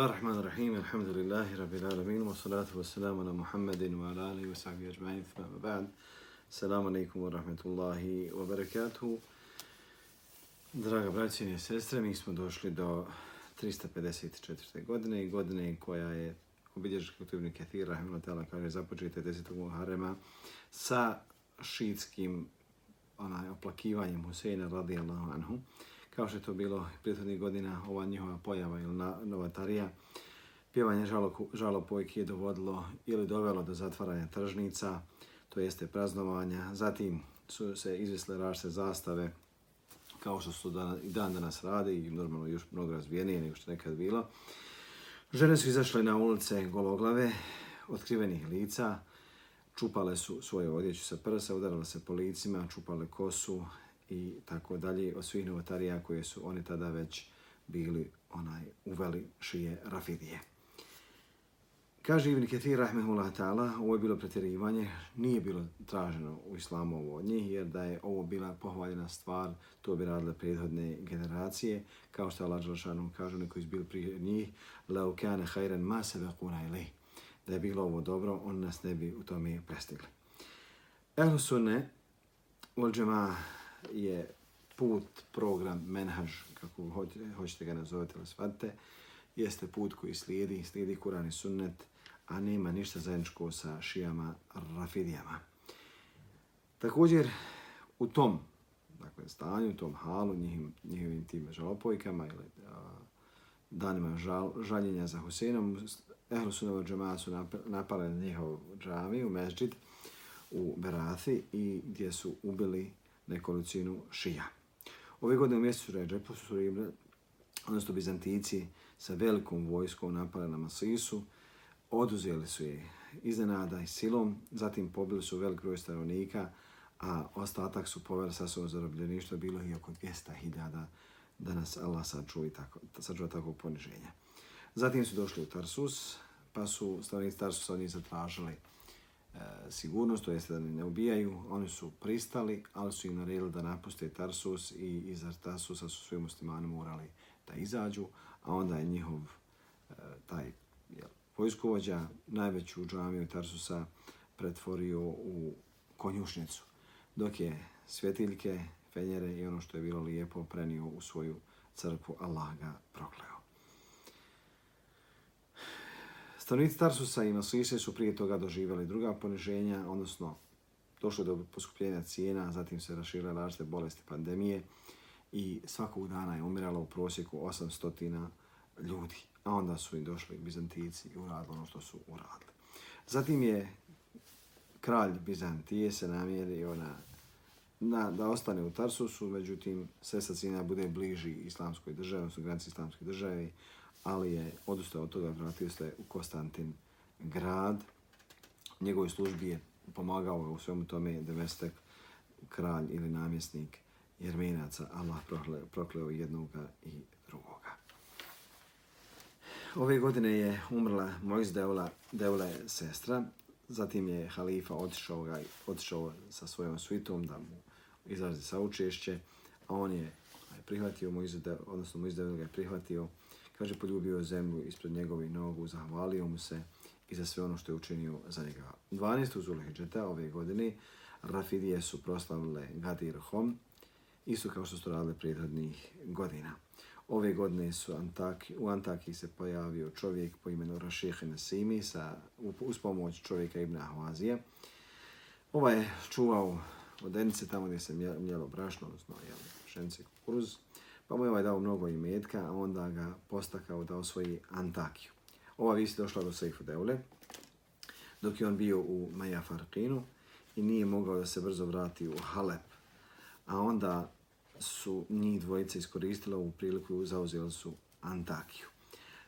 Bismillahirrahmanirrahim. Alhamdulillahi rabbil alamin. Wa salatu wa salamu ala Muhammedin wa ala alihi wa sahbihi ajma'in. Thumma ba'd. Assalamu alaikum wa rahmatullahi wa barakatuhu. Draga braći i sestre, mi smo došli do 354. godine i godine koja je obilježila kako Ibn Kathir rahimahullah kaže započete 10. Muharrema sa šiitskim onaj oplakivanjem Huseina radijallahu anhu kao što je to bilo prethodnih godina, ova njihova pojava ili novatarija, pjevanje žalopojki je dovodilo ili dovelo do zatvaranja tržnica, to jeste praznovanja. Zatim su se izvisle rašte zastave, kao što su dan, i dan danas rade i normalno još mnogo razvijenije nego što nekad bilo. Žene su izašle na ulice gologlave, otkrivenih lica, čupale su svoje odjeće sa prsa, udarale se po licima, čupale kosu, i tako dalje od svih novotarija koje su oni tada već bili onaj uveli šije Rafidije. Kaže Ibn Ketir, rahmehullah ta'ala, ovo je bilo pretjerivanje, nije bilo traženo u islamu ovo od njih, jer da je ovo bila pohvaljena stvar, to bi radile prethodne generacije, kao što Allah Đelšanom kaže, neko je su bili prije njih, leo kane hajren ma sebe kuna ili, da je bilo ovo dobro, on nas ne bi u tome prestigli. Ehlu sunne, ul je put, program, menhaž, kako hoćete ga nazovete ili shvatite, jeste put koji slijedi, slijedi Kur'an i Sunnet, a nema ništa zajedničko sa šijama Rafidijama. Također, u tom dakle, stanju, u tom halu, njihim, njihovim tim žalopojkama ili a, danima žal, žaljenja za Huseinom, Ehlu Sunnova džemaja su napale na njihov džami u Mežđid u Berathi i gdje su ubili nekolicinu šija. Ove godine u mjesecu Ređepu su odnosno Bizantici sa velikom vojskom napali na Masisu, oduzeli su je iznenada i silom, zatim pobili su velik broj stanovnika, a ostatak su poveli sa svojom zarobljeništva, bilo i oko 200.000 da nas Allah sačuva tako, sačuva takvog poniženja. Zatim su došli u Tarsus, pa su stanovnici Tarsusa od njih zatražili E, sigurnost, to jeste da ne ubijaju, oni su pristali, ali su im naredili da napuste Tarsus i iz Tarsusa su svi muslimani morali da izađu, a onda je njihov e, taj jel, vojskovođa najveću džamiju Tarsusa pretvorio u konjušnicu, dok je svjetiljke, fenjere i ono što je bilo lijepo prenio u svoju crkvu, Allah ga prokleo. Stanovnici Tarsusa i Masise su prije toga doživjeli druga poniženja, odnosno došlo do poskupljenja cijena, zatim se raširile različite bolesti pandemije i svakog dana je umiralo u prosjeku 800 ljudi. A onda su i došli Bizantici i uradili ono što su uradili. Zatim je kralj Bizantije se namjerio na, na, da ostane u Tarsusu, međutim sve sa cijena bude bliži islamskoj državi, odnosno granici islamske države, ali je odustao od toga, vratio se u Konstantin grad. Njegovoj službi je pomagao u svemu tome Demestek, kralj ili namjesnik Jermenaca. Allah prokleo, prokleo jednoga i drugoga. Ove godine je umrla Mojz Deula, Deula je sestra, zatim je halifa otišao, ga, otišao sa svojom svitom da mu izrazi saučešće, a on je prihvatio Mojz odnosno Mojz Deula ga je prihvatio Kaže, poljubio je zemlju ispred njegovih nogu, zahvalio mu se i za sve ono što je učinio za njega. 12. Zulhidžeta ove godine Rafidije su proslavile Gadir Hom, isto kao što su radile prijedhodnih godina. Ove godine su Antaki, u Antaki se pojavio čovjek po imenu Raših Nasimi sa, uz pomoć čovjeka Ibn Ahvazije. Ovaj je čuvao odenice tamo gdje se mjelo brašno, odnosno jel, šence kukuruz. Pa mu je ovaj dao mnogo imetka, a onda ga postakao da osvoji Antakiju. Ova visi došla do Seifu Deule, dok je on bio u Maja Farkinu i nije mogao da se brzo vrati u Halep. A onda su njih dvojice iskoristila u priliku i zauzeli su Antakiju.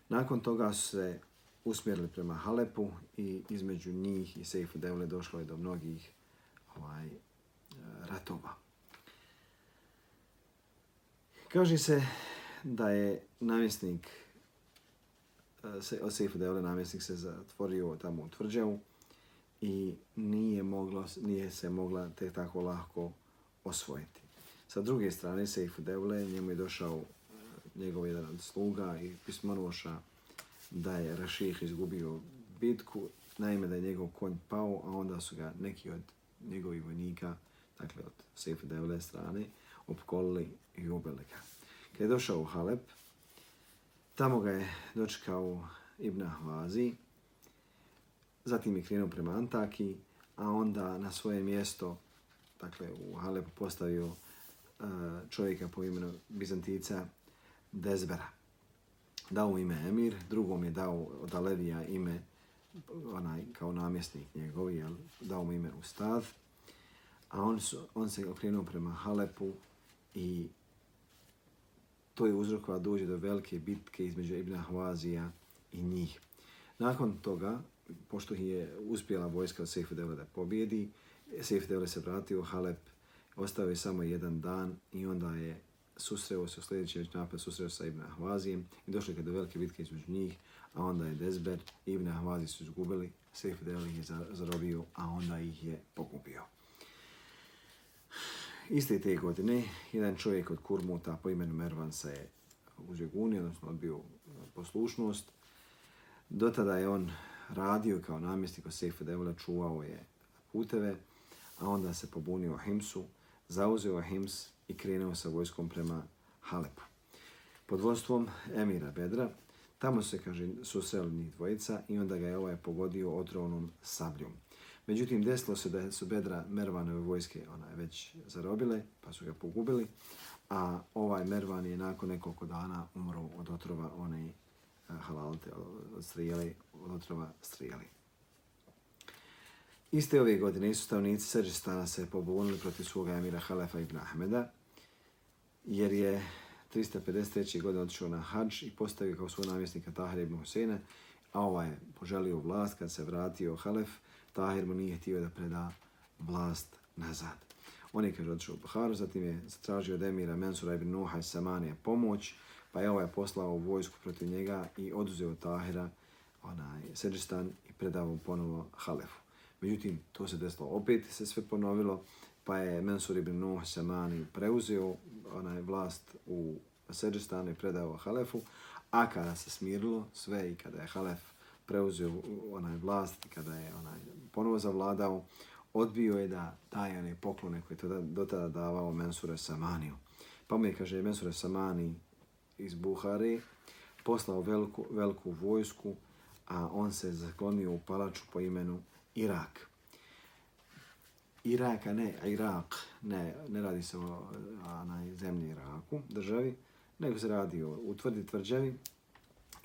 Nakon toga su se usmjerili prema Halepu i između njih i Seifu Deule došlo je do mnogih ovaj, eh, ratova. Kaže se da je namjesnik e, se od Seifu Devle namjesnik se zatvorio tamo u tvrđavu i nije moglo nije se mogla te tako lako osvojiti. Sa druge strane Seifu Devle, njemu je došao e, njegov jedan od sluga i pismanoša da je Raših izgubio bitku, naime da je njegov konj pao, a onda su ga neki od njegovih vojnika, dakle od Seifu Devle strane, opkolili i ubili ga. Kada je došao u Halep, tamo ga je dočekao Ibn Ahvazi, zatim je krenuo prema Antaki, a onda na svoje mjesto, dakle u Halepu postavio uh, čovjeka po imenu Bizantica Dezbera. Dao mu ime Emir, drugom je dao od Alevija ime onaj kao namjesnik njegov, jel, dao mu ime Ustad, a on, su, on se okrenuo prema Halepu i to je uzrok koja dođe do velike bitke između Ibn Hawazija i njih. Nakon toga, pošto je uspjela vojska Sejfu Devle da pobjedi, Sejfu Devle se vratio u Halep, ostao je samo jedan dan i onda je susreo se u sljedećem napad, susreo sa Ibn Ahvazijem i došli kada do velike bitke između njih, a onda je Dezber i Ibn Ahvazi su izgubili, Sejfu Devle ih je zarobio, a onda ih je pokupio. Iste te godine, jedan čovjek od Kurmuta po imenu Mervan se je uzio odnosno odbio e, poslušnost. Do tada je on radio kao namjestnik od Sejfa Devla, čuvao je puteve, a onda se pobunio Himsu, zauzeo Hims i krenuo sa vojskom prema Halepu. Pod vodstvom Emira Bedra, tamo se, kaže, susreli njih dvojica i onda ga je ovaj pogodio otrovnom sabljom. Međutim, desilo se da su Bedra Mervanove vojske ona je već zarobile, pa su ga pogubili, a ovaj Mervan je nakon nekoliko dana umro od otrova one eh, halalte, od strijeli, od otrova strijeli. Iste ove godine su stavnici Srđistana se pobunili protiv svoga emira Halefa ibn Ahmeda, jer je 353. godine otišao na hađ i postavio kao svoj namjesnika Tahir ibn Husejna, a ovaj je poželio vlast kad se vratio Halef, Tahir mu nije htio da preda vlast nazad. On je kaže odšao u Buharu, zatim je zatražio od emira Mensura ibn Nuha i Samanija pomoć, pa je ovaj poslao vojsku protiv njega i oduzeo Tahira onaj Seđistan i predao ponovo Halefu. Međutim, to se desilo opet, se sve ponovilo, pa je Mensur ibn Nuh Samani preuzeo onaj vlast u Seđistanu i predao Halefu, a kada se smirilo sve i kada je Halef preuzeo onaj vlast kada je onaj ponovo zavladao, odbio je da daje one poklone koje je do tada davao Mensure Samaniju. Pa mu je, kaže, Mensure Samani iz Buhari poslao veliku, veliku vojsku, a on se zaklonio u palaču po imenu Irak. Irak, ne Irak, ne, ne radi se o onaj zemlji Iraku, državi, nego se radi o utvrdi tvrđavi,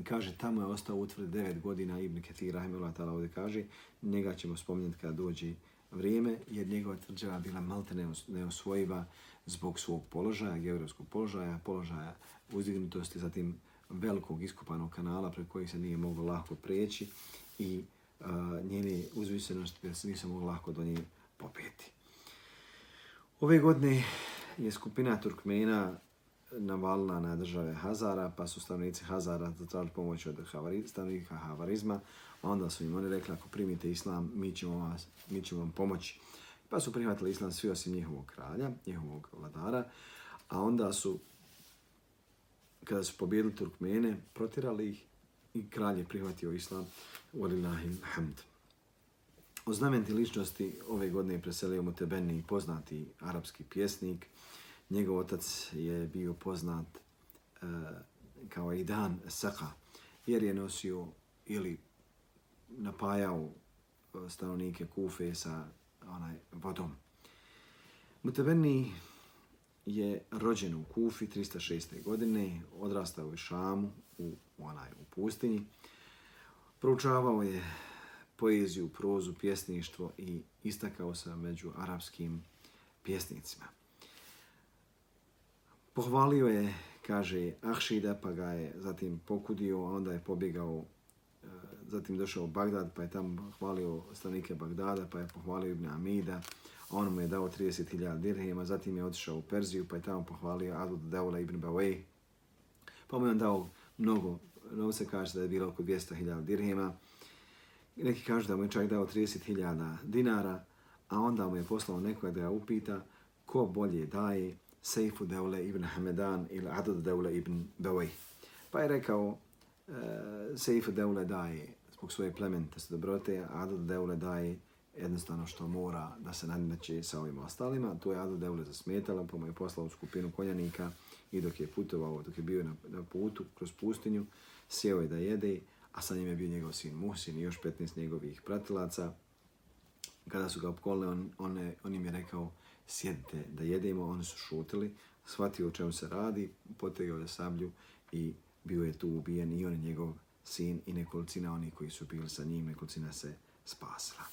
kaže, tamo je ostao utvrd 9 godina Ibn Ketir, Rahimullah ta'ala ovdje kaže, njega ćemo spomenuti kada dođe vrijeme, jer njegova tvrđava bila malte neosvojiva zbog svog položaja, geografskog položaja, položaja uzdignutosti, zatim velikog iskupanog kanala preko kojih se nije moglo lako preći i uh, njene uzvisenosti se nisu moglo lako do nje popeti. Ove godine je skupina Turkmena navalila na države Hazara, pa su stanovnici Hazara zatražili pomoć od stanovnika Havarizma, onda su im oni rekli, ako primite islam, mi ćemo, vas, mi ćemo vam pomoći. Pa su prihvatili islam svi osim njihovog kralja, njihovog vladara, a onda su, kada su pobjedili Turkmene, protirali ih i kralj je prihvatio islam, walillahi hamd. O znamenti ličnosti ove godine je preselio mu Tebeni poznati arapski pjesnik, njegov otac je bio poznat e, kao Idan Saka, jer je nosio ili napajao e, stanovnike Kufe sa onaj vodom. Muteveni je rođen u Kufi 306. godine, odrastao u Šamu, u, u, onaj, u pustinji. Proučavao je poeziju, prozu, pjesništvo i istakao se među arapskim pjesnicima. Pohvalio je, kaže, Ahšida, pa ga je zatim pokudio, a onda je pobjegao, e, zatim došao u Bagdad, pa je tamo hvalio stanike Bagdada, pa je pohvalio Ibn Amida, a on mu je dao 30.000 dirhima, zatim je otišao u Perziju, pa je tamo pohvalio Adud Daula Ibn Bawai, pa mu je on dao mnogo, novca, se kaže da je bilo oko 200.000 dirhima, neki kažu da mu je čak dao 30.000 dinara, a onda mu je poslao nekoga da ga upita ko bolje daje, Sejfu Deule ibn Hamedan ili Adad Deule ibn Bewej. Pa je rekao e, Seifu Deule daje zbog svoje plemenite dobrote, a Adel Deule daje jednostavno što mora da se nadmeće sa ovim ostalima. Tu je Adad Deule zasmetala, pa mu je poslao skupinu konjanika i dok je putovao, dok je bio na, na putu kroz pustinju, sjeo je da jede, a sa njim je bio njegov sin Musin i još 15 njegovih pratilaca. Kada su ga opkolili, on, on, on im je rekao, sjedite da jedemo, oni su šutili, shvatio o čemu se radi, potegao je sablju i bio je tu ubijen i on je njegov sin i nekolicina oni koji su bili sa njim, nekolicina se spasila.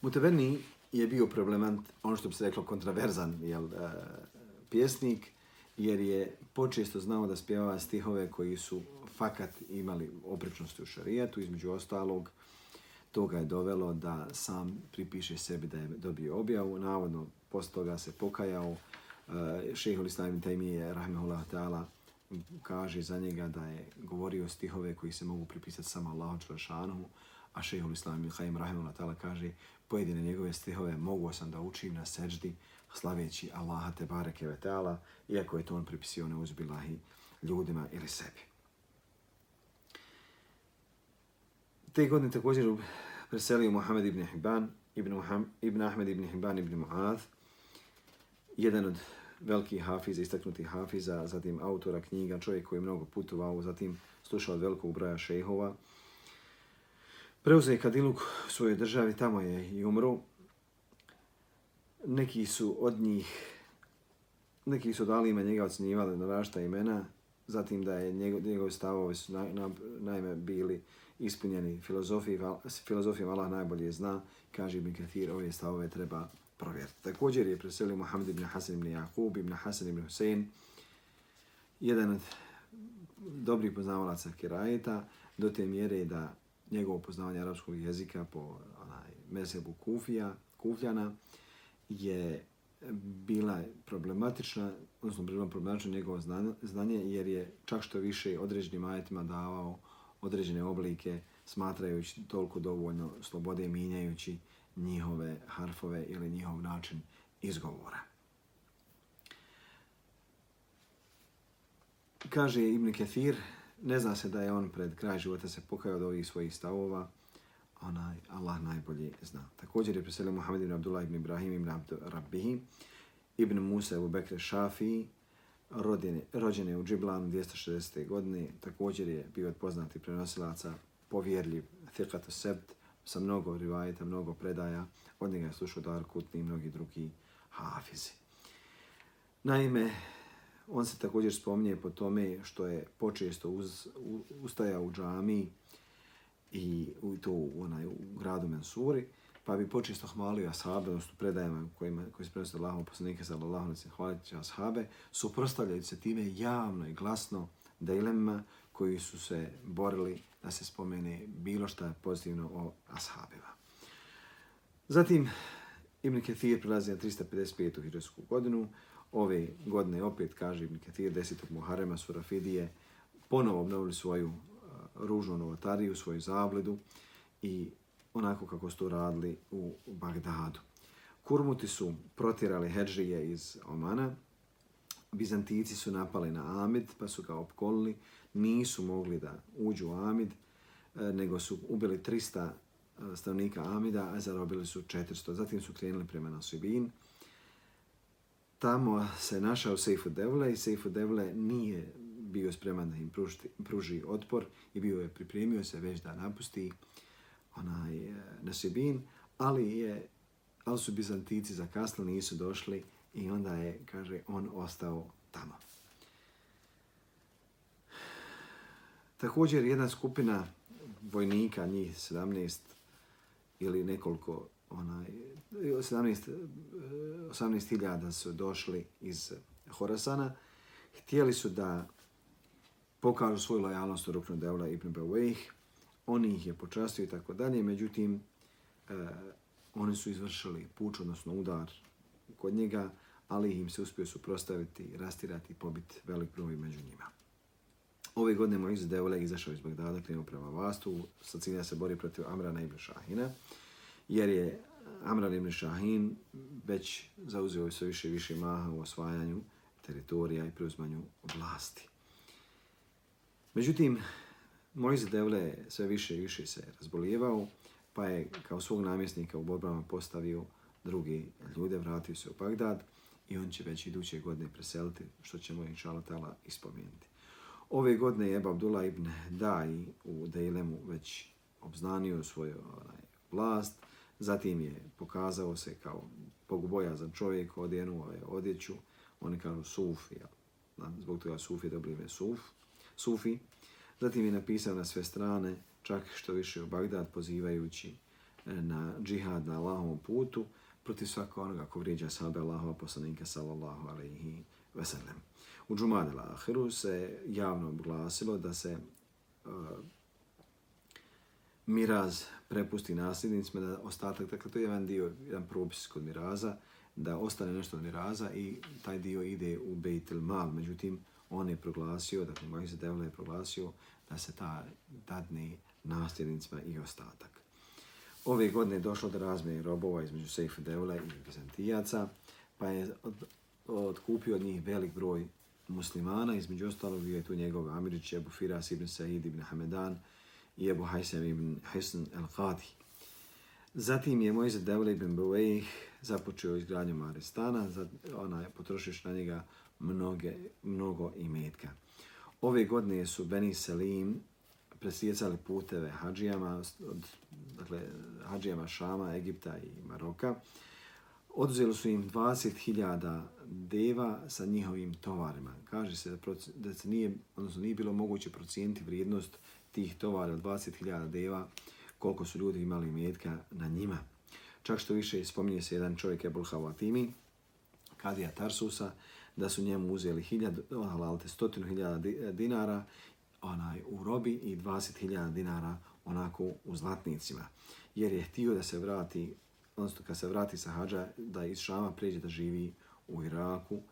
Mutebeni je bio problemant, ono što bi se reklo kontraverzan jel, uh, pjesnik, jer je počesto znao da spjeva stihove koji su fakat imali oprečnosti u šarijetu, između ostalog, toga je dovelo da sam pripiše sebi da je dobio objavu. Navodno, posle toga se pokajao. Šeho Šehol Islam Tajmije, rahmehullah ta'ala, kaže za njega da je govorio stihove koji se mogu pripisati samo Allahu Čelešanu, a Šehol Islam Haim rahmehullah ta'ala kaže pojedine njegove stihove mogu sam da učim na seđdi slaveći Allaha te bareke ve ta'ala, iako je to on pripisio neuzbilahi ljudima ili sebi. Te godine također preselio Muhammed ibn Hibban, ibn, Muham, ibn Ahmed ibn Hibban ibn Mu'ad, jedan od velikih hafiza, istaknutih hafiza, zatim autora knjiga, čovjek koji je mnogo putovao, zatim slušao od velikog broja šejhova. Preuzeo je Kadiluk u svojoj državi, tamo je i umro. Neki su od njih, neki su dali ime njega ocjenjivali na rašta imena, zatim da je njegov, njegov stavove su na, na, naime bili ispunjeni filozofijom, filozofijom Allah najbolje zna, kaže Ibn Kathir, ove stavove treba provjeriti. Također je preselio Muhammed ibn Hasan ibn Jakub, ibn Hasan ibn Husein, jedan od dobrih poznavalaca Kirajeta, do te mjere da njegovo poznavanje arapskog jezika po onaj, mesebu Kufija, Kufljana je bila problematična, odnosno bilo problematično njegovo znanje, jer je čak što više određenim ajetima davao određene oblike, smatrajući toliko dovoljno slobode minjajući njihove harfove ili njihov način izgovora. Kaže Ibn Kathir, ne zna se da je on pred kraj života se pokajao od ovih svojih stavova, onaj Allah najbolje zna. Također je preselio Muhammed ibn Abdullah ibn Ibrahim ibn Abdu Rabbihi, ibn Musa u Bekre Šafiji, rodine, rođene u Džiblanu 260. godine, također je bio od poznatih prenosilaca, povjerljiv, thiqat sebt, sa mnogo rivajeta, mnogo predaja, od njega je slušao Dar Kutni i mnogi drugi hafizi. Naime, on se također spominje po tome što je počesto uz, u, ustajao u džami i u, to u, onaj, u gradu Mensuri, pa bi počesto hvalio ashabe, odnosno predajama kojima, koji se prenosi Allahom poslanike za Allahom, da se će ashabe, suprostavljajući se time javno i glasno dilemma koji su se borili da se spomene bilo šta pozitivno o ashabima. Zatim, Ibn Kathir prelazi na 355. hiđarsku godinu. Ove godine opet, kaže Ibn Kathir, 10. Muharema su Rafidije ponovo obnovili svoju uh, ružnu novotariju, svoju zabledu i onako kako su to radili u Bagdadu. Kurmuti su protirali Hedžije iz Omana, Bizantici su napali na Amid, pa su ga opkolili, nisu mogli da uđu u Amid, e, nego su ubili 300 stavnika e, stanovnika Amida, a zarobili su 400. Zatim su krenuli prema Nasibin. Tamo se našao Seifu Devle i Seifu Devle nije bio spreman da im pruži, pruži otpor i bio je pripremio se već da napusti onaj e, Nasibin, ali je ali su Bizantici zakasnili, nisu došli i onda je, kaže, on ostao tamo. Također jedna skupina vojnika, njih 17 ili nekoliko, onaj, 17, 18.000 e, su došli iz Horasana, htjeli su da pokažu svoju lojalnost u Ruknu Devla Ibn Bewejh, oni ih je počastio i tako dalje, međutim, e, oni su izvršili puč, odnosno udar kod njega, ali im se uspio suprostaviti, rastirati i pobiti velik broj među njima. Ove godine Moiz Deule izašao iz Bagdada, krenuo prema vastu, sa cilja se bori protiv Amrana ibn Šahina, jer je Amran ibn Šahin već zauzeo sve više i više maha u osvajanju teritorija i preuzmanju vlasti. Međutim, Mojze Devle sve više i više se razbolijevao, pa je kao svog namjesnika u borbama postavio drugi ljude, vratio se u Bagdad i on će već iduće godine preseliti, što ćemo inša tala ispomenuti. Ove godine je Abdullah ibn Dai u Dejlemu već obznanio svoju onaj, vlast, zatim je pokazao se kao pogubojazan čovjek, odjenuo ovaj, je odjeću, oni kažu Sufi, zbog toga Sufi dobili ime Suf, Sufi. Zatim je napisao na sve strane, čak što više u Bagdad, pozivajući e, na džihad na Allahovom putu, protiv svakog onoga ko vrijeđa sahabe Allahova poslanika sallallahu alaihi veselem. U Džumad al-Ahiru se javno obglasilo da se uh, miraz prepusti nasljednicima, da ostatak, dakle to je jedan dio, jedan propis kod miraza, da ostane nešto od miraza i taj dio ide u Beit mal Međutim, on je proglasio, dakle Mojih Devla je proglasio da se ta dadne nasljednicima i ostatak. Ove godine je došlo do razmjene robova između Sejfa Devla i Bizantijaca, pa je od, odkupio od njih velik broj muslimana, između ostalog je tu njegov Amirić, Ebu Firas ibn Sa'id ibn Hamedan i Ebu Hajsem ibn Hisn el-Qadi. Zatim je Mojze Devle ibn Buvejh započeo izgradnju Maristana, ona je potrošiš na njega mnoge, mnogo imetka. Ove godine su Beni Selim presjecali puteve hađijama, od, dakle, hađijama Šama, Egipta i Maroka. Oduzeli su im 20.000 deva sa njihovim tovarima. Kaže se da, da se nije, odnosno nije bilo moguće procijeniti vrijednost tih tovara 20.000 deva, koliko su ljudi imali imetka na njima. Čak što više spominje se jedan čovjek Ebul Havatimi, Kadija Tarsusa, da su njemu uzeli hiljad, halalte, stotinu hiljada e, dinara onaj, u robi i 20.000 dinara onako u zlatnicima. Jer je htio da se vrati, odnosno kad se vrati sa hađa, da iz Šama pređe da živi u Iraku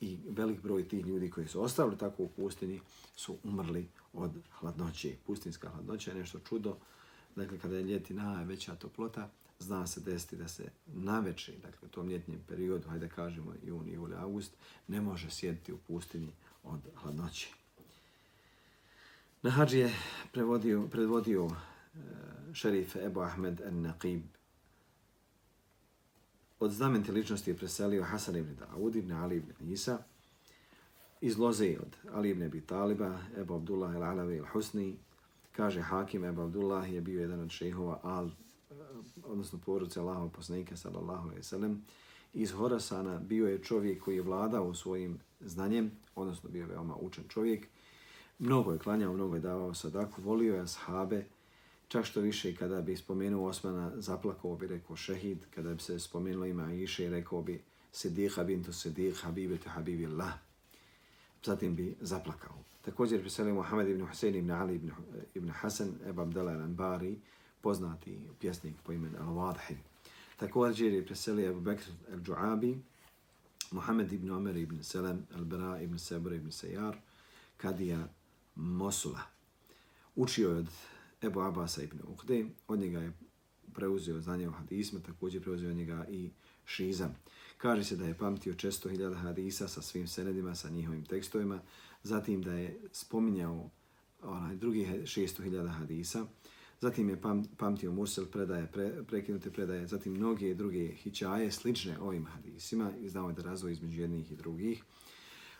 i velik broj tih ljudi koji su ostavili tako u pustinji su umrli od hladnoće. Pustinska hladnoća je nešto čudo. Dakle, kada je ljeti najveća toplota, zna se desiti da se na večer, dakle u tom ljetnjem periodu, hajde kažemo juni, juli, august, ne može sjediti u pustinji od hladnoće. Na hađi je prevodio, predvodio e, šerif Ebu Ahmed al-Naqib. Od znamente ličnosti je preselio Hasan ibn Dawud ibn Ali ibn Isa, iz loze od Ali ibn Abi Taliba, Ebu Abdullah al-Alavi al-Husni, kaže Hakim Ebu Abdullah je bio jedan od šehova Al odnosno porodice Allahov poslanika sallallahu alejhi ve sellem iz Horasana bio je čovjek koji je vladao svojim znanjem, odnosno bio je veoma učen čovjek. Mnogo je klanjao, mnogo je davao sadaku, volio je ashabe, čak što više i kada bi spomenuo Osmana, zaplakao bi rekao šehid, kada bi se spomenulo ima Iše, rekao bi Sediha bintu Sedih, Habibetu Habibillah. Zatim bi zaplakao. Također preselio Muhammed ibn Husein ibn Ali ibn, ibn Hasan, Eba Abdala al-Anbari, poznati pjesnik po imenu Al-Wadhi. Također je preselio Abu Bakr al-Ju'abi, Muhammed ibn Omer ibn Selem, Al-Bara ibn Sebra ibn Sejar, Kadija Mosula. Učio je od Ebu Abasa ibn Uhde, od njega je preuzeo znanje o hadisma, također preuzeo od njega i šiza. Kaže se da je pamtio često hiljada hadisa sa svim senedima, sa njihovim tekstovima, zatim da je spominjao onaj drugi šesto hiljada hadisa, Zatim je pam, pamtio Mursel predaje, pre, prekinute predaje, zatim mnoge druge hićaje slične ovim hadisima i znao je da razvoj između jednih i drugih.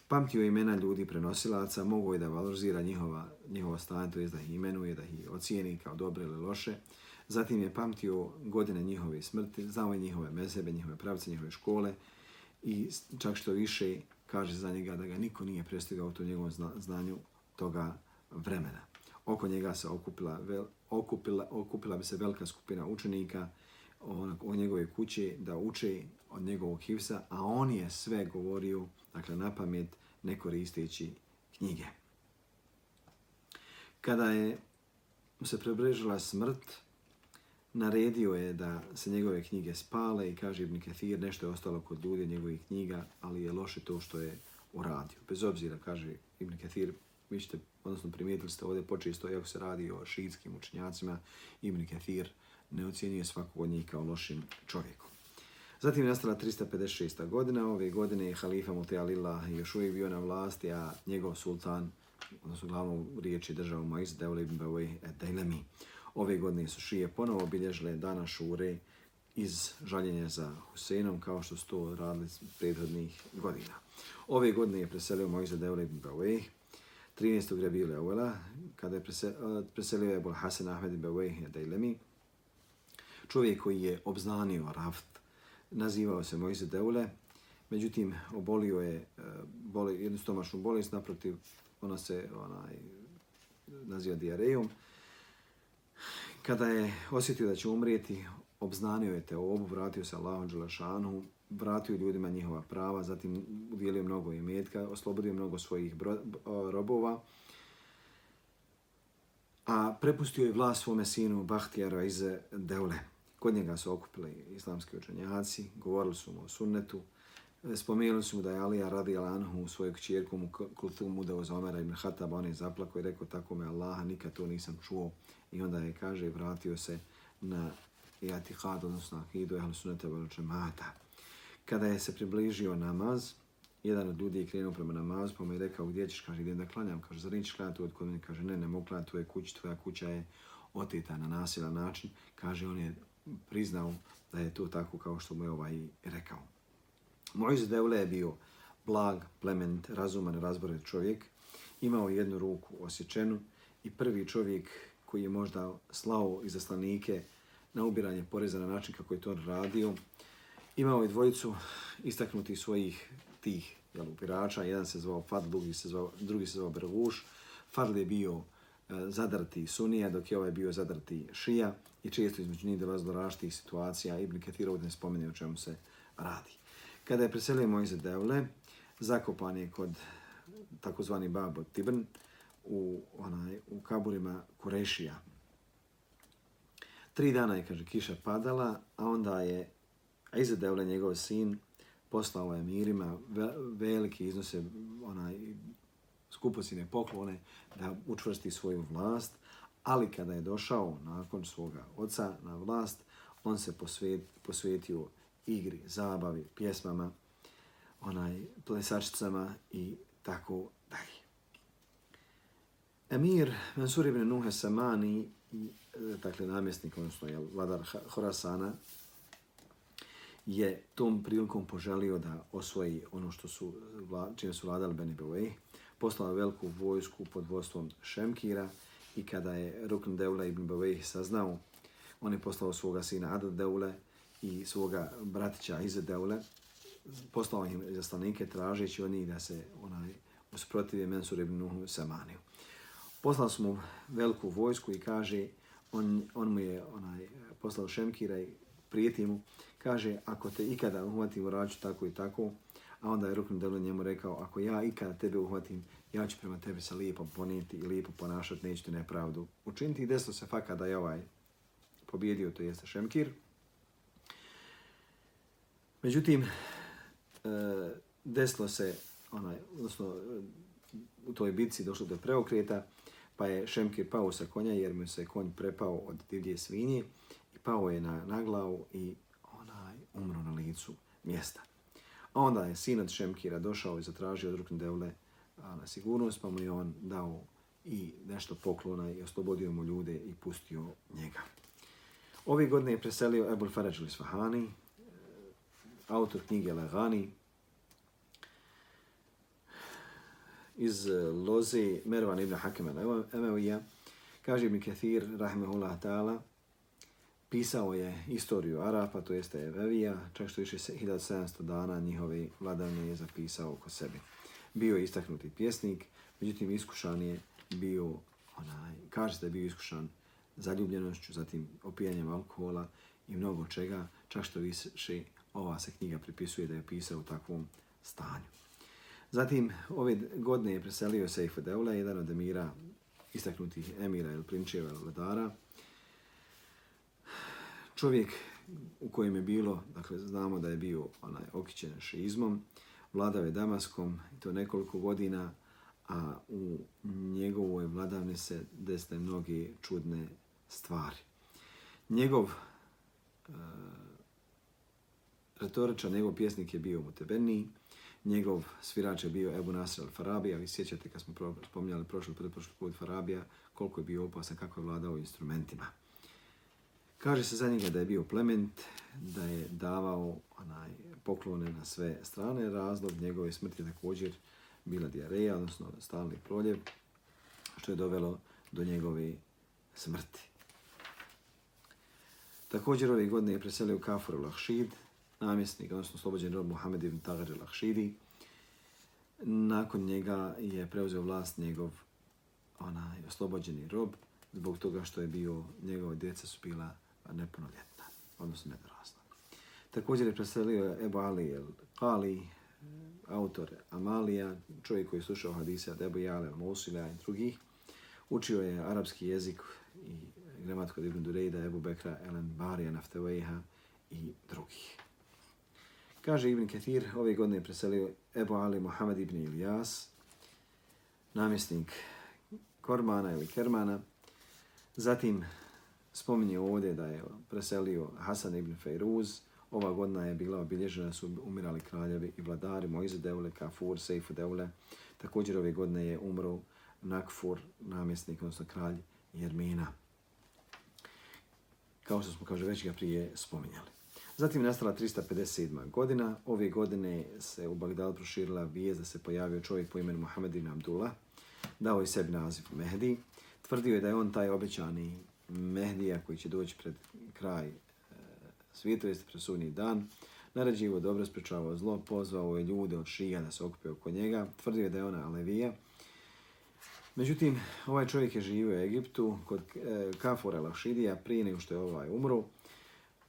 Pamtio imena ljudi prenosilaca, mogo je da valorizira njihova, njihova stanje, to je da ih imenuje, da ih ocijeni kao dobre ili loše. Zatim je pamtio godine njihove smrti, znao je njihove mezebe, njihove pravce, njihove škole i čak što više kaže za njega da ga niko nije prestigao u to njegovom znanju toga vremena. Oko njega se okupila vel, okupila, okupila bi se velika skupina učenika o, o njegove kuće da uče od njegovog hivsa, a on je sve govorio, dakle, na pamet, ne koristeći knjige. Kada je mu se prebrežila smrt, naredio je da se njegove knjige spale i kaže Ibn Kathir, nešto je ostalo kod ljudi njegovih knjiga, ali je loše to što je uradio. Bez obzira, kaže Ibn Kathir, vi ćete, odnosno primijetili ste ovdje počesto, iako se radi o šiitskim učenjacima, Ibn Kathir ne ocjenjuje svakog od njih kao lošim čovjekom. Zatim je nastala 356. godina. Ove godine je halifa Mute Alillah još uvijek bio na vlasti, a njegov sultan odnosno glavnu riječi država Moiz Devle ibn Bawai Dejlemi. Ove godine su šije ponovo obilježile dana šure iz žaljenja za Husenom, kao što su to radili prethodnih godina. Ove godine je preselio Moiz Devle ibn Bawai, 13. Rebile Uvela, kada je eh, preselio Ebul Hasan Ahmed ibn Dejlemi, čovjek koji je obznanio Raft, nazivao se Moiz Deule, međutim obolio je eh, boli, jednu stomačnu bolest, naprotiv ona se onaj, naziva diarejom. Kada je osjetio da će umrijeti, obznanio je te obu, vratio se Allahom Đelešanu, vratio ljudima njihova prava, zatim udjelio mnogo imetka, oslobodio mnogo svojih bro, robova, a prepustio je vlast svome sinu Bahtijara iz Deule. Kod njega su okupili islamski učenjaci, govorili su mu o sunnetu, Spomenuli su mu da je Alija radi Alanhu u svoju kćerku mu kultumu da za Omera ibn Hatab, on je zaplako i rekao tako me Allaha, nikad to nisam čuo. I onda je, kaže, vratio se na Jatihad, odnosno Akidu, ehlu sunete veloče mata. Kada je se približio namaz, jedan od ljudi je krenuo prema namazu, pa mu je rekao, gdje ćeš, kaže, idem da klanjam, kaže, zar nećeš klanjati od kod mene, kaže, ne, ne mogu klanjati tvoje kući, tvoja kuća je oteta na nasilan način, kaže, on je priznao da je to tako kao što mu je ovaj rekao. Mojz Deule je bio blag, plement, razuman, razborit čovjek. Imao jednu ruku osjećenu i prvi čovjek koji je možda slao izaslanike na ubiranje poreza na način kako je to radio. Imao je dvojicu istaknutih svojih tih jel, upirača. Jedan se zvao Fadl, drugi se zvao, drugi se zvao Berguš. Fadl je bio e, zadrti Sunija, dok je ovaj bio zadrti Šija i često između njih dolazilo različitih situacija. Ibn Kathir ovdje ne spomene o čemu se radi. Kada je preselio Mojze Devle, zakopan je kod takozvani Babo Tibn u, onaj, u kaburima Kurešija. Tri dana je, kaže, kiša padala, a onda je A Devle, njegov sin, poslao je mirima velike iznose onaj, skuposine poklone da učvrsti svoju vlast, ali kada je došao nakon svoga oca na vlast, on se posvet, posvetio igri, zabavi, pjesmama, onaj, plesačicama i tako dalje. Emir Mansur ibn Nuhe Samani, e, dakle namjesnik, odnosno je vladar Horasana, je tom prilikom poželio da osvoji ono što su, čime su vladali Beni Beway, poslao veliku vojsku pod vodstvom Šemkira i kada je Rukn Deule ibn Beway saznao, on je poslao svoga sina Adad Deule, i svoga bratića Ize Deule, poslao im zaslanike tražeći od njih da se onaj usprotivi Mensur ibn Nuhu Samaniju. Poslao su mu veliku vojsku i kaže, on, on mu je onaj, poslao Šemkira i prijeti mu, kaže, ako te ikada uhvatim u raču tako i tako, a onda je Rukn Delu njemu rekao, ako ja ikada tebe uhvatim, ja ću prema tebi se lijepo ponijeti i lijepo ponašati, neću ti nepravdu učiniti. I se faka da je ovaj pobjedio, to jeste Šemkir, Međutim, e, desilo se, onaj, odnosno, u toj bitci došlo do preokreta, pa je Šemkir pao sa konja jer mu se konj prepao od divlje svinje i pao je na, na glavu i umro na licu mjesta. A onda je sin od Šemkira došao i zatražio od Rukn Devle na sigurnost, pa mu je on dao i nešto poklona i oslobodio mu ljude i pustio njega. Ove godine je preselio Ebul Faraj Lisfahani, e, autor knjige Lagani, iz e, loze Mervan ibn Hakem al-Emevija, kaže mi Kathir, rahmehullah ta'ala, pisao je istoriju Arapa, to jeste Evevija, čak što više 1700 dana njihove vladavne je zapisao oko sebe. Bio je istaknuti pjesnik, međutim iskušan je bio, onaj, kaže da je bio iskušan zaljubljenošću, zatim opijanjem alkohola i mnogo čega, čak što više ova se knjiga pripisuje da je pisao u takvom stanju. Zatim, ove godine je preselio Seifu Deula, jedan od emira, istaknutih emira ili prinčeva ili vladara. Čovjek u kojem je bilo, dakle, znamo da je bio onaj okićen šizmom, vladao je Damaskom i to nekoliko godina, a u njegovoj vladavni se desne mnoge čudne stvari. Njegov e, retoričan, njegov pjesnik je bio Mutebeni, Njegov svirač je bio Ebu Nasr al-Farabija. Vi sjećate kad smo spominjali prošli put, prošli put Farabija, koliko je bio opasan, kako je vladao instrumentima. Kaže se za njega da je bio plement, da je davao onaj, poklone na sve strane. Razlog njegove smrti je također bila dijareja, odnosno stalni proljev, što je dovelo do njegove smrti. Također ove godine je preselio Kafur Lahšid, namjesnik, odnosno slobođen rob Muhammed ibn Tagar Lahšidi. Nakon njega je preuzeo vlast njegov onaj oslobođeni rob, zbog toga što je bio, njegove djeca su bila nepunoljetna, odnosno nedorasla. Također je preselio Ebu Ali El Kali, e, autor Amalija, čovjek koji je slušao hadise od Ebu Jale Mosila i drugih. Učio je arapski jezik i gramatiku od Ibn Durejda, Ebu Bekra, Elen Barija, Naftevejha i drugih. Kaže Ibn Kathir, ove godine je preselio Ebu Ali Muhammed ibn Ilyas, namjesnik Kormana ili Kermana. Zatim spominje ovdje da je preselio Hasan ibn Fejruz. Ova godina je bila obilježena, su umirali kraljevi i vladari, Moize Deule, Kafur, Seifu Deule. Također ove godine je umro Nakfur, namjesnik, odnosno kralj Jermina. Kao što smo, kaže, već ga prije spominjali. Zatim je nastala 357. godina. Ove godine se u Bagdadu proširila vijest da se pojavio čovjek po imenu Mohamed ibn Abdullah. Dao je sebi naziv Mehdi. Tvrdio je da je on taj obećani Mehdija koji će doći pred kraj e, svijetu, jeste presudnji dan. Naređivo dobro sprečavao zlo, pozvao je ljude od šija da se okupe oko njega. Tvrdio je da je ona Alevija. Međutim, ovaj čovjek je živio u Egiptu kod e, Kafora Lašidija prije nego što je ovaj umro.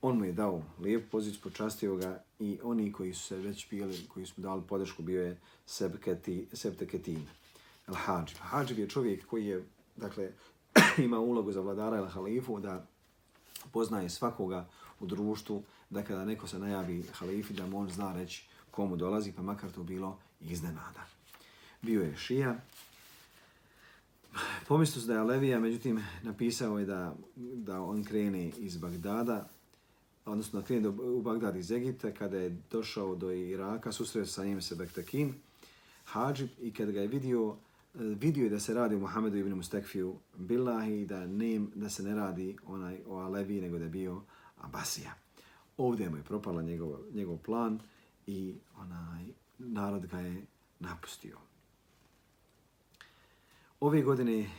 On mu je dao lijep poziciju, počastio ga i oni koji su se već bili, koji su dali podršku, bio je Sebteketin, El Hadžib. Hadžib je čovjek koji je, dakle, ima ulogu za vladara ili halifu da poznaje svakoga u društvu, da kada neko se najavi halifi, da on zna reći komu dolazi, pa makar to bilo iznenada. Bio je šija. Pomislio se da je Alevija, međutim, napisao je da, da on krene iz Bagdada, odnosno da krene do, u Bagdad iz Egipta, kada je došao do Iraka, susreo sa njim se Bektakin, Hadžib, i kada ga je vidio, E, vidio je da se radi o Muhammedu ibn Mustekfiju Billahi, da, ne, da se ne radi onaj o Alevi, nego da je bio Abasija. Ovdje mu je propala njegov, njegov plan i onaj narod ga je napustio. Ove godine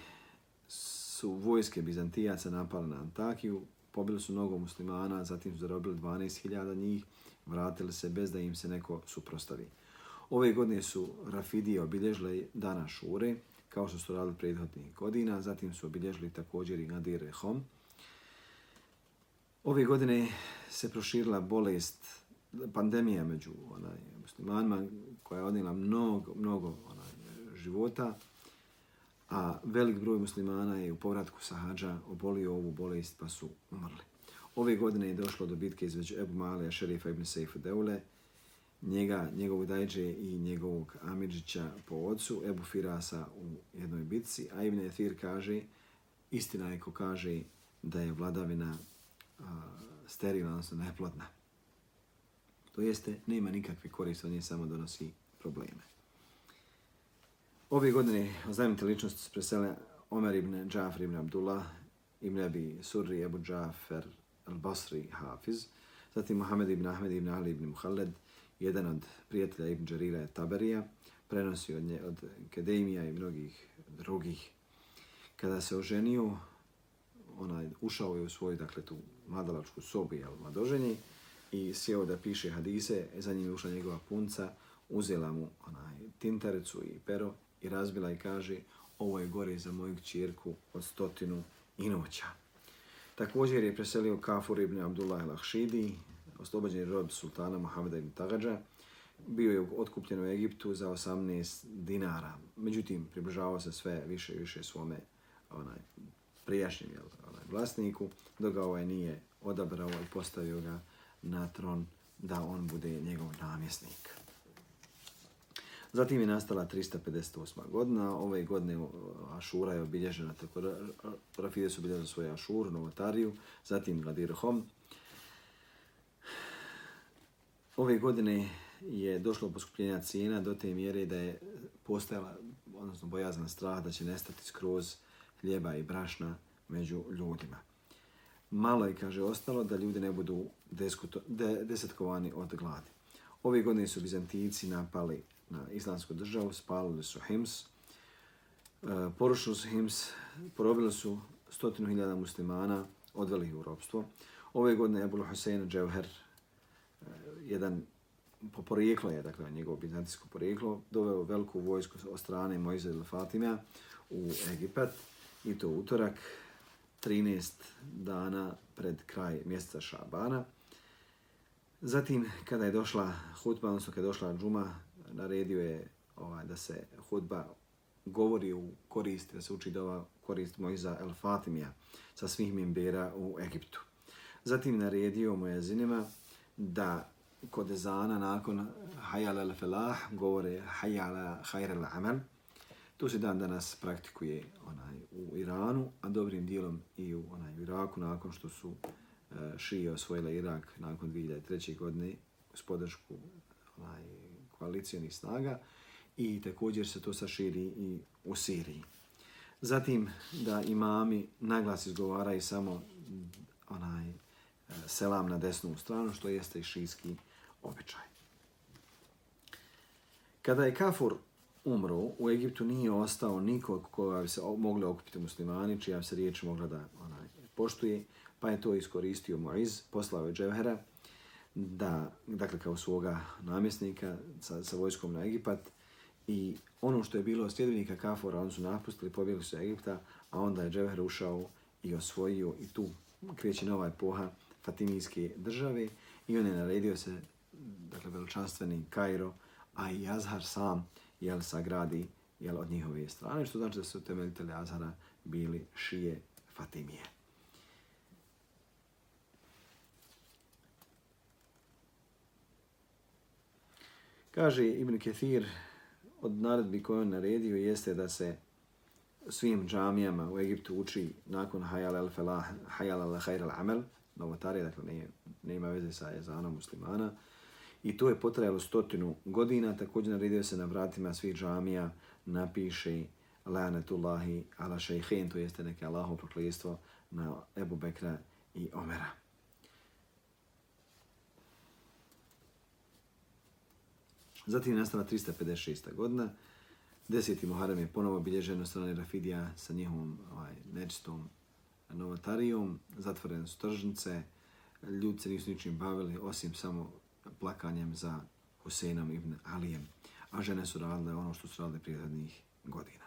su vojske Bizantijaca napale na Antakiju, pobili su mnogo muslimana, zatim su zarobili 12.000 njih, vratili se bez da im se neko suprostavi. Ove godine su Rafidije obilježile dana Šure, kao što su radili prethodnih godina, zatim su obilježili također i Nadir Rehom. Ove godine se proširila bolest, pandemija među onaj, muslimanima, koja je odnila mnogo, mnogo onaj, života, a velik broj muslimana je u povratku sa hađa obolio ovu bolest pa su umrli. Ove godine je došlo do bitke između Ebu Malija, šerifa ibn Seifa Deule, njega, njegovog dajđe i njegovog Amidžića po ocu, Ebu Firasa u jednoj bitci, a Ibn Ethir kaže, istina je ko kaže da je vladavina a, sterilna, odnosno neplodna. To jeste, nema nikakve koriste, on je samo donosi probleme. Ove godine oznajemite ličnosti su presele Omer ibn Džafir ibn Abdullah, ibn Abi Surri, Ebu Džafer, al-Basri, Hafiz, zatim Mohamed ibn Ahmed ibn Ali ibn Muhalled, jedan od prijatelja ibn Đarira Taberija, prenosi od, nje, od Kedemija i mnogih drugih. Kada se oženio, onaj, ušao je u svoju, dakle, tu mladalačku sobu, jel, mladoženje, i sjeo da piše hadise, za njim je ušla njegova punca, uzela mu onaj tintarecu i pero i razbila i kaže ovo je gore za moju čirku od stotinu i noća. Također je preselio Kafur ibn Abdullah al-Ahšidi, oslobođeni rob sultana Mohameda ibn Tagadža, bio je otkupljen u Egiptu za 18 dinara. Međutim, približavao se sve više i više svome onaj, prijašnjem jel, onaj, vlasniku, dok ga ovaj nije odabrao i postavio ga na tron da on bude njegov namjesnik. Zatim je nastala 358. godina. Ove godine Ašura je obilježena, tako Rafide su obilježili svoju Ašuru, Novotariju, zatim Gladirhom, Hom. Ove godine je došlo poskupljenja cijena do te mjere da je postojala, odnosno bojazna strah da će nestati skroz hljeba i brašna među ljudima. Malo je, kaže, ostalo da ljudi ne budu deskuto, de, desetkovani od gladi. Ove godine su Bizantijici napali na islamsku državu, spalili su Hims, e, porušili su Hims, porobili su stotinu hiljada muslimana, odveli ih u ropstvo. Ove godine je Ebul Hussein Dževher, jedan po porijeklo je, dakle, njegovo bizantijsko porijeklo, doveo veliku vojsku od strane Mojza ili Fatimija u Egipat i to utorak 13 dana pred kraj mjeseca Šabana. Zatim, kada je došla hutba, odnosno kada je došla džuma, naredio je ovaj, da se hutba govori u korist, da se uči dova korist Mojza El Fatimija sa svih mimbera u Egiptu. Zatim naredio mu je zinima da kod ezana nakon hajjala al felah govore hajjala hajr al amal. To se dan danas praktikuje onaj u Iranu, a dobrim dijelom i u onaj u Iraku nakon što su e, uh, šije osvojile Irak nakon 2003. godine s podršku onaj, koalicijenih snaga i također se to saširi i u Siriji. Zatim da imami naglas izgovaraju samo onaj selam na desnu stranu, što jeste i šijski običaj. Kada je Kafur umro, u Egiptu nije ostao nikog koga bi se mogli okupiti muslimani, čija se riječ mogla da onaj, poštuje, pa je to iskoristio Moiz, poslao je Dževhera, da, dakle kao svoga namjesnika sa, sa vojskom na Egipat i ono što je bilo sljedbenika Kafora, oni su napustili, pobjegli su Egipta, a onda je Dževher ušao i osvojio i tu kreće nova epoha Fatimijske države i on je naredio se dakle, veličanstveni Kairo, a i Azhar sam jel, sagradi jel, od njihove strane, što znači da su temeljitelji Azhara bili šije Fatimije. Kaže Ibn Kethir, od naredbi koje on naredio jeste da se svim džamijama u Egiptu uči nakon Hayal al-Falah, Hayal al-Khair al-Amal, novotarije, dakle ne, ne ima veze sa jezanom muslimana, I to je potrajalo stotinu godina. Također naredio se na vratima svih džamija napiše Lanetullahi ala šejhen, to jeste neke Allaho proklijestvo na Ebu Bekra i Omera. Zatim je nastala 356. godina. Deseti Muharrem je ponovo obilježen od strane Rafidija sa njihovom ovaj, nečistom novotarijom. Zatvorene su tržnice. Ljudi se nisu ničim bavili, osim samo plakanjem za Huseinom ibn Alijem, a žene su radile ono što su radile prijednih godina.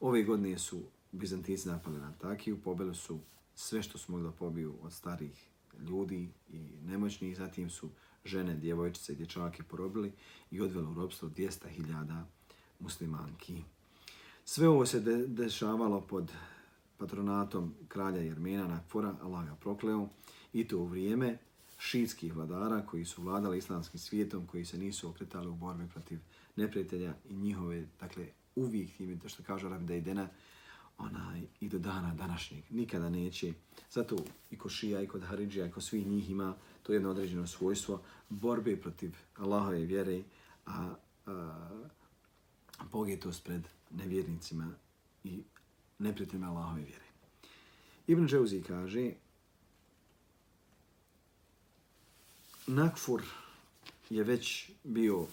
Ove godine su Bizantici napali na Antakiju, pobili su sve što su mogli da pobiju od starih ljudi i nemoćnih, zatim su žene, djevojčice i dječake porobili i odveli u robstvo 200.000 muslimanki. Sve ovo se de dešavalo pod patronatom kralja Jermena Nakfora, Allah ga prokleo, i to u vrijeme šiitskih vladara koji su vladali islamskim svijetom, koji se nisu okretali u borbi protiv neprijatelja i njihove, dakle, uvijek tim, što kaže Arab Dejdena, onaj, i do dana današnjeg, nikada neće. Zato i kod Šija, i kod Haridžija, i kod svih njih ima to jedno određeno svojstvo borbe protiv Allahove vjere, a, a pogetost pred nevjernicima i neprijateljima Allahove vjere. Ibn Džauzi kaže, Nakfur je već bio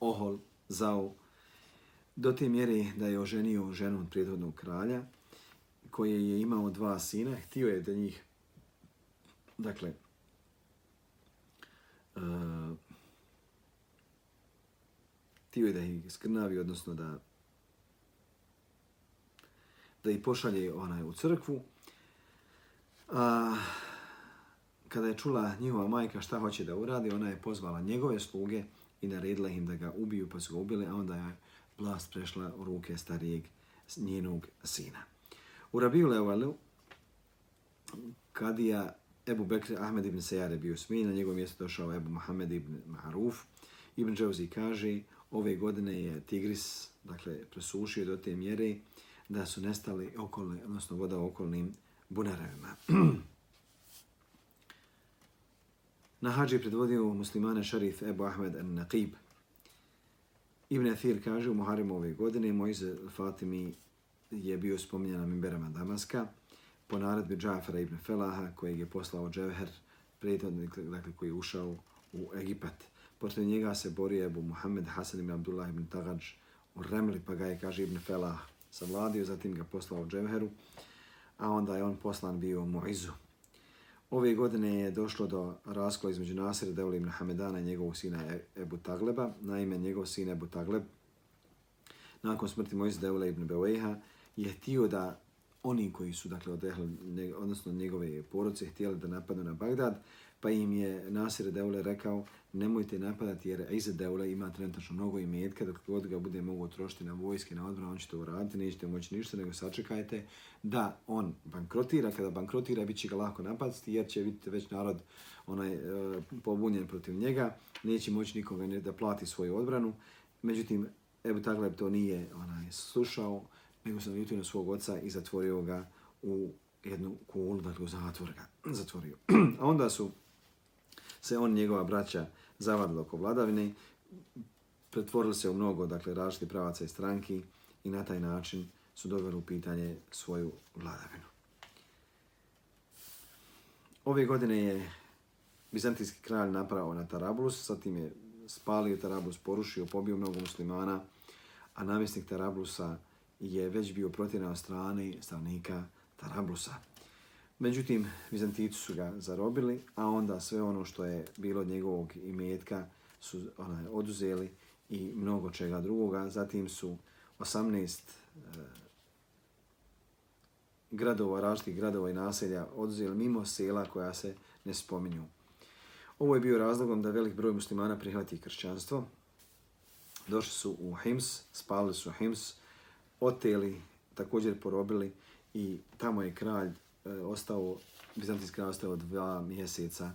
ohol, zao, do te mjere da je oženio ženu od prijedhodnog kralja, koji je imao dva sina, htio je da njih, dakle, uh, htio je da ih skrnavi, odnosno da da ih pošalje onaj u crkvu. A, kada je čula njihova majka šta hoće da uradi, ona je pozvala njegove sluge i naredila im da ga ubiju, pa su ga ubili, a onda je vlast prešla u ruke starijeg njenog sina. U Rabiju Levalu, kadija Ebu Bekri Ahmed ibn Sejar je bio smijen, na njegovom mjestu došao Ebu Mohamed ibn Maruf. Ibn Džavzi kaže, ove godine je Tigris dakle, presušio do te mjere da su nestali okolni, odnosno voda u okolnim bunarevima. Na hađi predvodio muslimane šarif Ebu Ahmed al-Naqib. Ibn Athir kaže u Muharremu ove godine Mojze Fatimi je bio spominjan na mimberama Damaska po naredbi Džafara ibn Felaha kojeg je poslao Dževher, prethodnik dakle, koji je ušao u Egipat. Protiv njega se borio Ebu Muhammed Hasan ibn Abdullah ibn Tagadž u Remli, pa ga je, kaže Ibn Felah, savladio, zatim ga poslao Dževheru, a onda je on poslan bio Moizu. Muizu. Ove godine je došlo do raskola između Nasira Devli ibn Hamedana i njegovog sina e- Ebu Tagleba. Naime, njegov sin Ebu Tagleb, nakon smrti Mojze Devla ibn Bewejha, je htio da oni koji su, dakle, odehli, odnosno njegove porodce, htjeli da napadnu na Bagdad, pa im je Nasir Deule rekao nemojte napadati jer Iza Deule ima trenutno mnogo imetka, dok god ga bude mogu trošiti na vojske, na odbranu, on će to uraditi, nećete moći ništa, nego sačekajte da on bankrotira, kada bankrotira bit će ga lako napasti jer će vidite već narod onaj e, pobunjen protiv njega, neće moći nikoga ne da plati svoju odbranu. Međutim, Ebu Tagleb to nije onaj slušao, nego se naljutio na svog oca i zatvorio ga u jednu kulu, dakle u zatvor ga zatvorio. A onda su se on njegova braća zavadili oko vladavine, pretvorili se u mnogo dakle, različitih pravaca i stranki i na taj način su doveli u pitanje svoju vladavinu. Ove godine je Bizantijski kralj napravo na Tarablus, sa tim je spalio Tarablus, porušio, pobio mnogo muslimana, a namjesnik Tarablusa je već bio protjeran od strane stanovnika Tarablusa. Međutim, Bizantici su ga zarobili, a onda sve ono što je bilo od njegovog imetka su onaj, oduzeli i mnogo čega drugoga. Zatim su 18 e, gradova, različitih gradova i naselja oduzeli mimo sela koja se ne spominju. Ovo je bio razlogom da velik broj muslimana prihvati kršćanstvo. Došli su u Hims, spali su Hims, oteli, također porobili i tamo je kralj e, ostao, Bizantijski kralj ostao dva mjeseca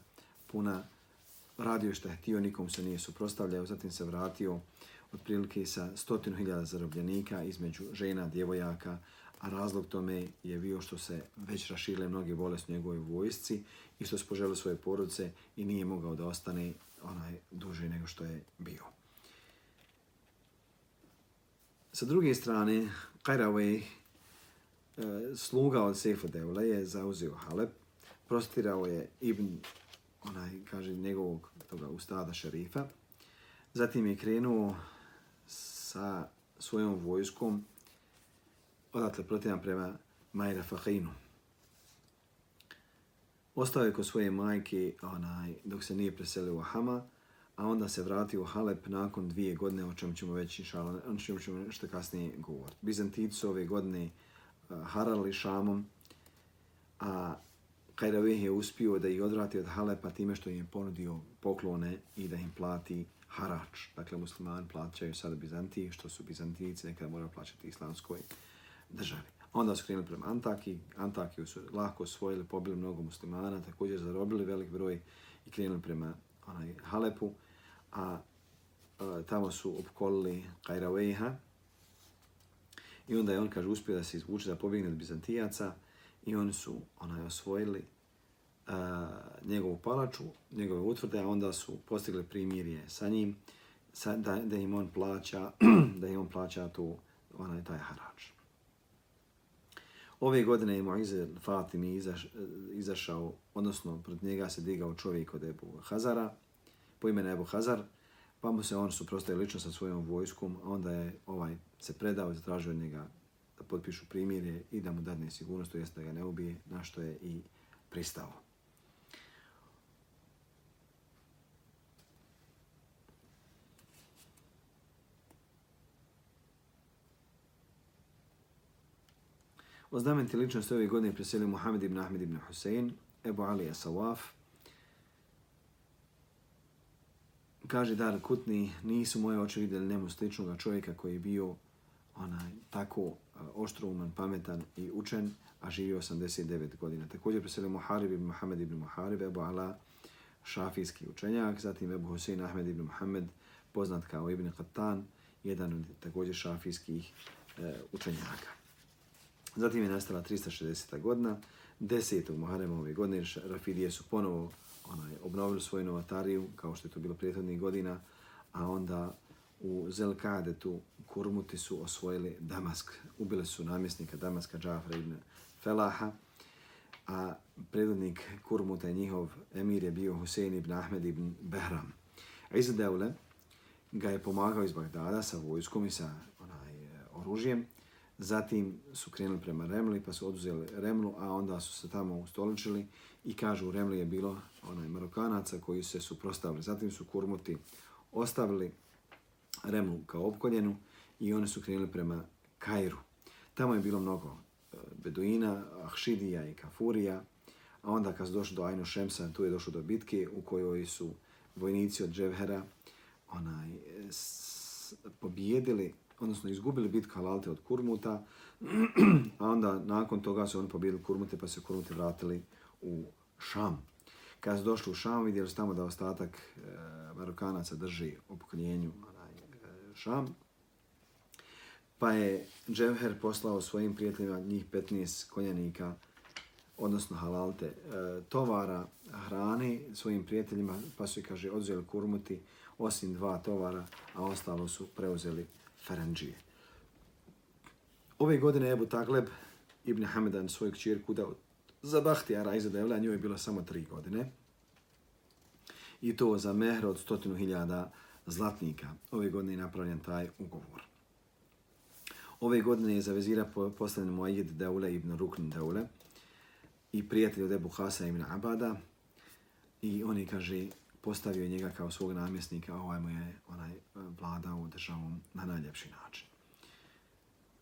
puna, radio što je htio, nikom se nije suprostavljao, zatim se vratio otprilike sa stotinu hiljada zarobljenika između žena, djevojaka, a razlog tome je bio što se već raširile mnoge bolesti u njegovoj vojsci i što se poželio svoje porodice i nije mogao da ostane onaj duže nego što je bio. Sa druge strane, Kajravej, E, sluga od Sefa Devle, je zauzeo Halep, prostirao je Ibn, onaj, kaže, njegovog toga ustada šerifa. Zatim je krenuo sa svojom vojskom odatle protivan prema Majra Fahinu. Ostao je kod svoje majke onaj, dok se nije preselio u Hama, a onda se vratio u Halep nakon dvije godine, o čemu ćemo već inšala, o čemu ćemo što kasnije govoriti. Bizantici ove godine harali Šamom, a Kajravih je uspio da ih odvrati od Halepa time što im je ponudio poklone i da im plati harač. Dakle, muslimani plaćaju sada Bizantiji, što su Bizantijici nekada morali plaćati islamskoj državi. Onda su krenuli prema Antaki. Antakiju su lako osvojili, pobili mnogo muslimana, također zarobili velik broj i krenuli prema onaj Halepu, a, a tamo su opkolili Kajravejha i onda je on, kaže, uspio da se izvuče da pobjegne od Bizantijaca i oni su onaj osvojili uh, njegovu palaču, njegove utvrde, a onda su postigli primirje sa njim sa, da, da im on plaća da im on plaća tu onaj taj harač. Ove godine je Moize Fatimi izaš, izašao, odnosno pred njega se digao čovjek od Ebu Hazara, po imenu Ebu Hazar, pa mu se on suprostaje lično sa svojom vojskom, a onda je ovaj se predao i zatražio od njega da potpišu primjere i da mu dadne sigurnost, to jest da ga ne ubije, na što je i pristao. O znamenti ličnosti ove godine preselio Muhammed ibn Ahmed ibn Husein, Ebu Ali Asawaf. Kaže Dar Kutni, nisu moje oči vidjeli nemu sličnog čovjeka koji je bio onaj, tako e, oštrouman, pametan i učen, a živio 89 godina. Također preselio Muharib ibn Muhammed ibn Muharib, Ebu Ala, šafijski učenjak, zatim Ebu Husein Ahmed ibn Muhammed, poznat kao Ibn Qattan, jedan od također šafijskih e, učenjaka. Zatim je nastala 360. godina, 10. Muharrema ove godine, Rafidije su ponovo onaj, obnovili svoju novatariju, kao što je to bilo prethodnih godina, a onda u Zelkadetu Kurmuti su osvojili Damask. Ubili su namjesnika Damaska Džafra ibn Felaha, a predvodnik Kurmuta i njihov emir je bio Husein ibn Ahmed ibn Behram. Izdeule ga je pomagao iz Bagdada sa vojskom i sa onaj, e, oružjem. Zatim su krenuli prema Remli, pa su oduzeli Remlu, a onda su se tamo ustoličili i kažu u Remli je bilo onaj Marokanaca koji se suprostavili. Zatim su Kurmuti ostavili Remlu kao opkoljenu i oni su krenuli prema Kairu. Tamo je bilo mnogo e, Beduina, Ahšidija i Kafurija, a onda kad su došli do Ajno Šemsa, tu je došlo do bitke u kojoj su vojnici od Dževhera onaj, s, pobijedili, odnosno izgubili bitku Halalte od Kurmuta, a onda nakon toga su oni pobijedili Kurmute pa se Kurmute vratili u Šam. Kad su došli u Šam, vidjeli su tamo da ostatak e, Marokanaca drži opokoljenju Šam. Pa je Dževher poslao svojim prijateljima njih 15 konjanika, odnosno halalte, e, tovara hrane svojim prijateljima, pa su kaže, odzeli kurmuti, osim dva tovara, a ostalo su preuzeli Ferenđije. Ove godine Ebu Tagleb ibn Hamedan svoju kćirku dao za Bahtijara iz Devla, njoj je bilo samo tri godine. I to za mehr od stotinu hiljada zlatnika. Ove godine je napravljen taj ugovor. Ove godine je za vezira postavljen Muajid Deule ibn Rukn Deule i prijatelj od Ebu Hasa ibn Abada. I on je, kaže, postavio njega kao svog namjesnika, a ovaj mu je onaj vladao državom na najljepši način.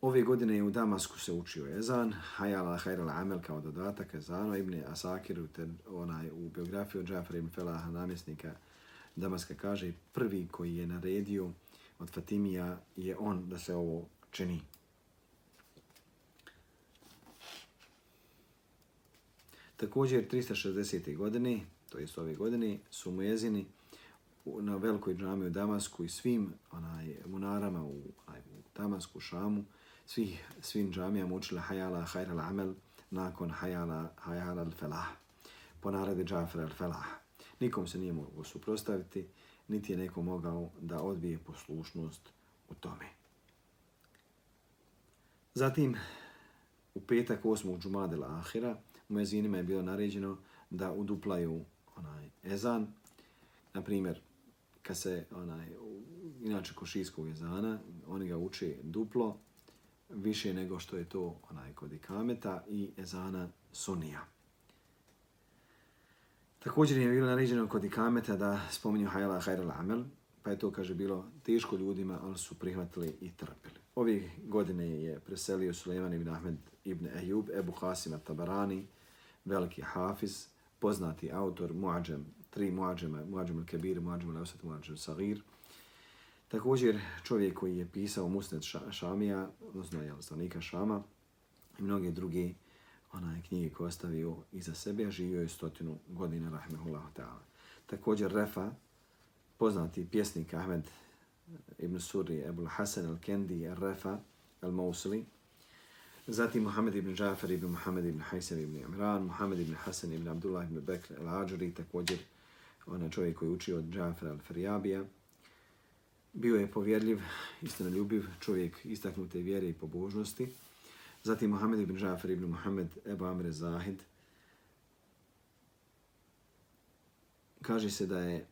Ove godine je u Damasku se učio ezan, Hayal al Hayr al Amel kao dodatak ezano, Ibn Asakir onaj, u biografiju od Džafar ibn Felaha, namjesnika Damaska, kaže prvi koji je naredio od Fatimija je on da se ovo čini. Također 360. godine, to jest ove godine, su mujezini na velikoj džami u Damasku i svim onaj, munarama u, onaj, u Damasku, Šamu, svih, svim džamijama učila hajala hajral amel nakon hajala hajala al-felah. Po naredi Džafra al-felah. Nikom se nije mogao suprostaviti, niti je neko mogao da odbije poslušnost u tome. Zatim, u petak 8. džumadela ahira, muezinima je bilo naređeno da uduplaju onaj ezan. Na primjer, kad se onaj, inače košijskog ezana, oni ga uče duplo, više nego što je to onaj kod ikameta i ezana sunija. Također je bilo naređeno kod ikameta da spominju hajla hajral amel, pa je to, kaže, bilo teško ljudima, ali su prihvatili i trpili. Ove godine je preselio Suleiman ibn Ahmed ibn Ejub, Ebu Hasim tabarani veliki hafiz, poznati autor, muadžem, tri muadžema, muadžem al-Kebir, muadžem al-Ausat, muadžem al-Sagir, Također čovjek koji je pisao Musnet Šamija, odnosno je stanika Šama i mnoge druge onaj knjige koje ostavio iza sebe, a živio je stotinu godina, rahmehullahu ta'ala. Također Refa, poznati pjesnik Ahmed ibn Suri, Ebul Hasan al-Kendi, Refa al-Mousli, Zatim Muhammed ibn Džafer ibn Muhammed ibn Haysan ibn Imran, Muhammed ibn Hasan ibn Abdullah ibn Bekr al-Ađuri, također onaj čovjek koji je učio od Džafera al-Farijabija, Bio je povjerljiv, istinoljubiv čovjek istaknute vjere i pobožnosti. Zatim Mohamed ibn Jafar ibn Mohamed Ebu Amre Zahid. Kaže se da je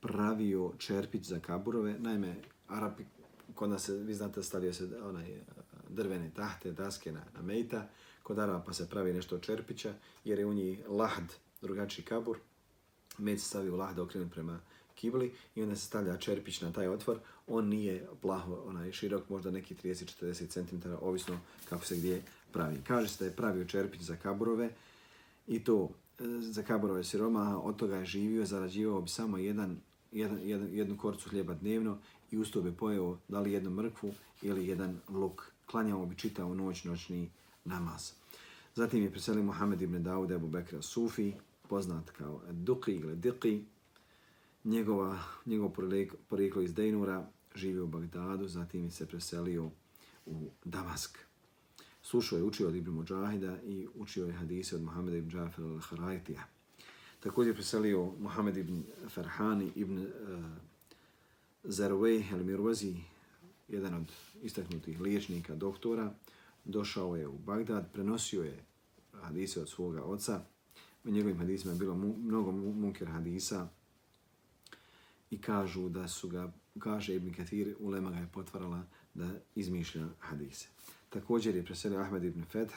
pravio čerpić za kaburove. Naime, Arapi, kod nas vi znate, stavio se onaj eh, drvene tahte, daske na, na mejta. Kod Arapa se pravi nešto od čerpića, jer je u njih lahd, drugačiji kabur. Med se stavio lahd okrenut prema kibli i onda se stavlja čerpić na taj otvor. On nije plaho, onaj širok, možda neki 30-40 cm, ovisno kako se gdje pravi. Kaže se da je pravio čerpić za kaburove i to e, za kaburove siroma, od toga je živio, zarađivao bi samo jedan, jedan, jedan, jednu korcu hljeba dnevno i uz to bi pojeo da li jednu mrkvu ili jedan luk. Klanjao bi čitao noć, noćni namaz. Zatim je preselio Mohamed ibn Dawud Ebu Bekra Sufi, poznat kao Duki ili Diki, njegova, njegov porijeklo iz Dejnura, živio u Bagdadu, zatim se preselio u Damask. Slušao je učio od Ibn Mujahida i učio je hadise od Muhammeda ibn Jafar al-Harajtija. Također preselio Muhammed ibn Farhani ibn eh, uh, Zarway al-Mirwazi, jedan od istaknutih liječnika, doktora, došao je u Bagdad, prenosio je hadise od svoga oca. U njegovim hadisima je bilo mu, mnogo munker hadisa i kažu da su ga, kaže Ibn Kathir, ulema ga je potvarala da izmišlja hadise. Također je preselio Ahmed ibn Feth,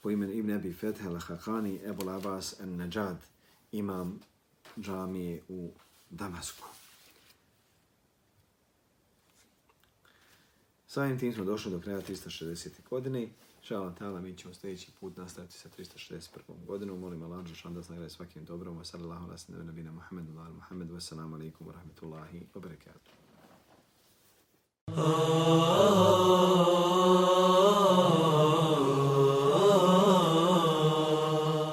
po imenu Ibn Abi Feth al-Hakani, Ebul Abbas al-Najad, imam džamije u Damasku. Samim tim smo došli do kraja 360. godine. Šala tala, mi ćemo sljedeći put nastaviti sa 361. godinom. Molim Allah, da šan da svakim dobrom. Wa sallallahu ala sallam, nabina Muhammedu, ala Muhammedu, wassalamu alaikum wa rahmetullahi wa barakatuh.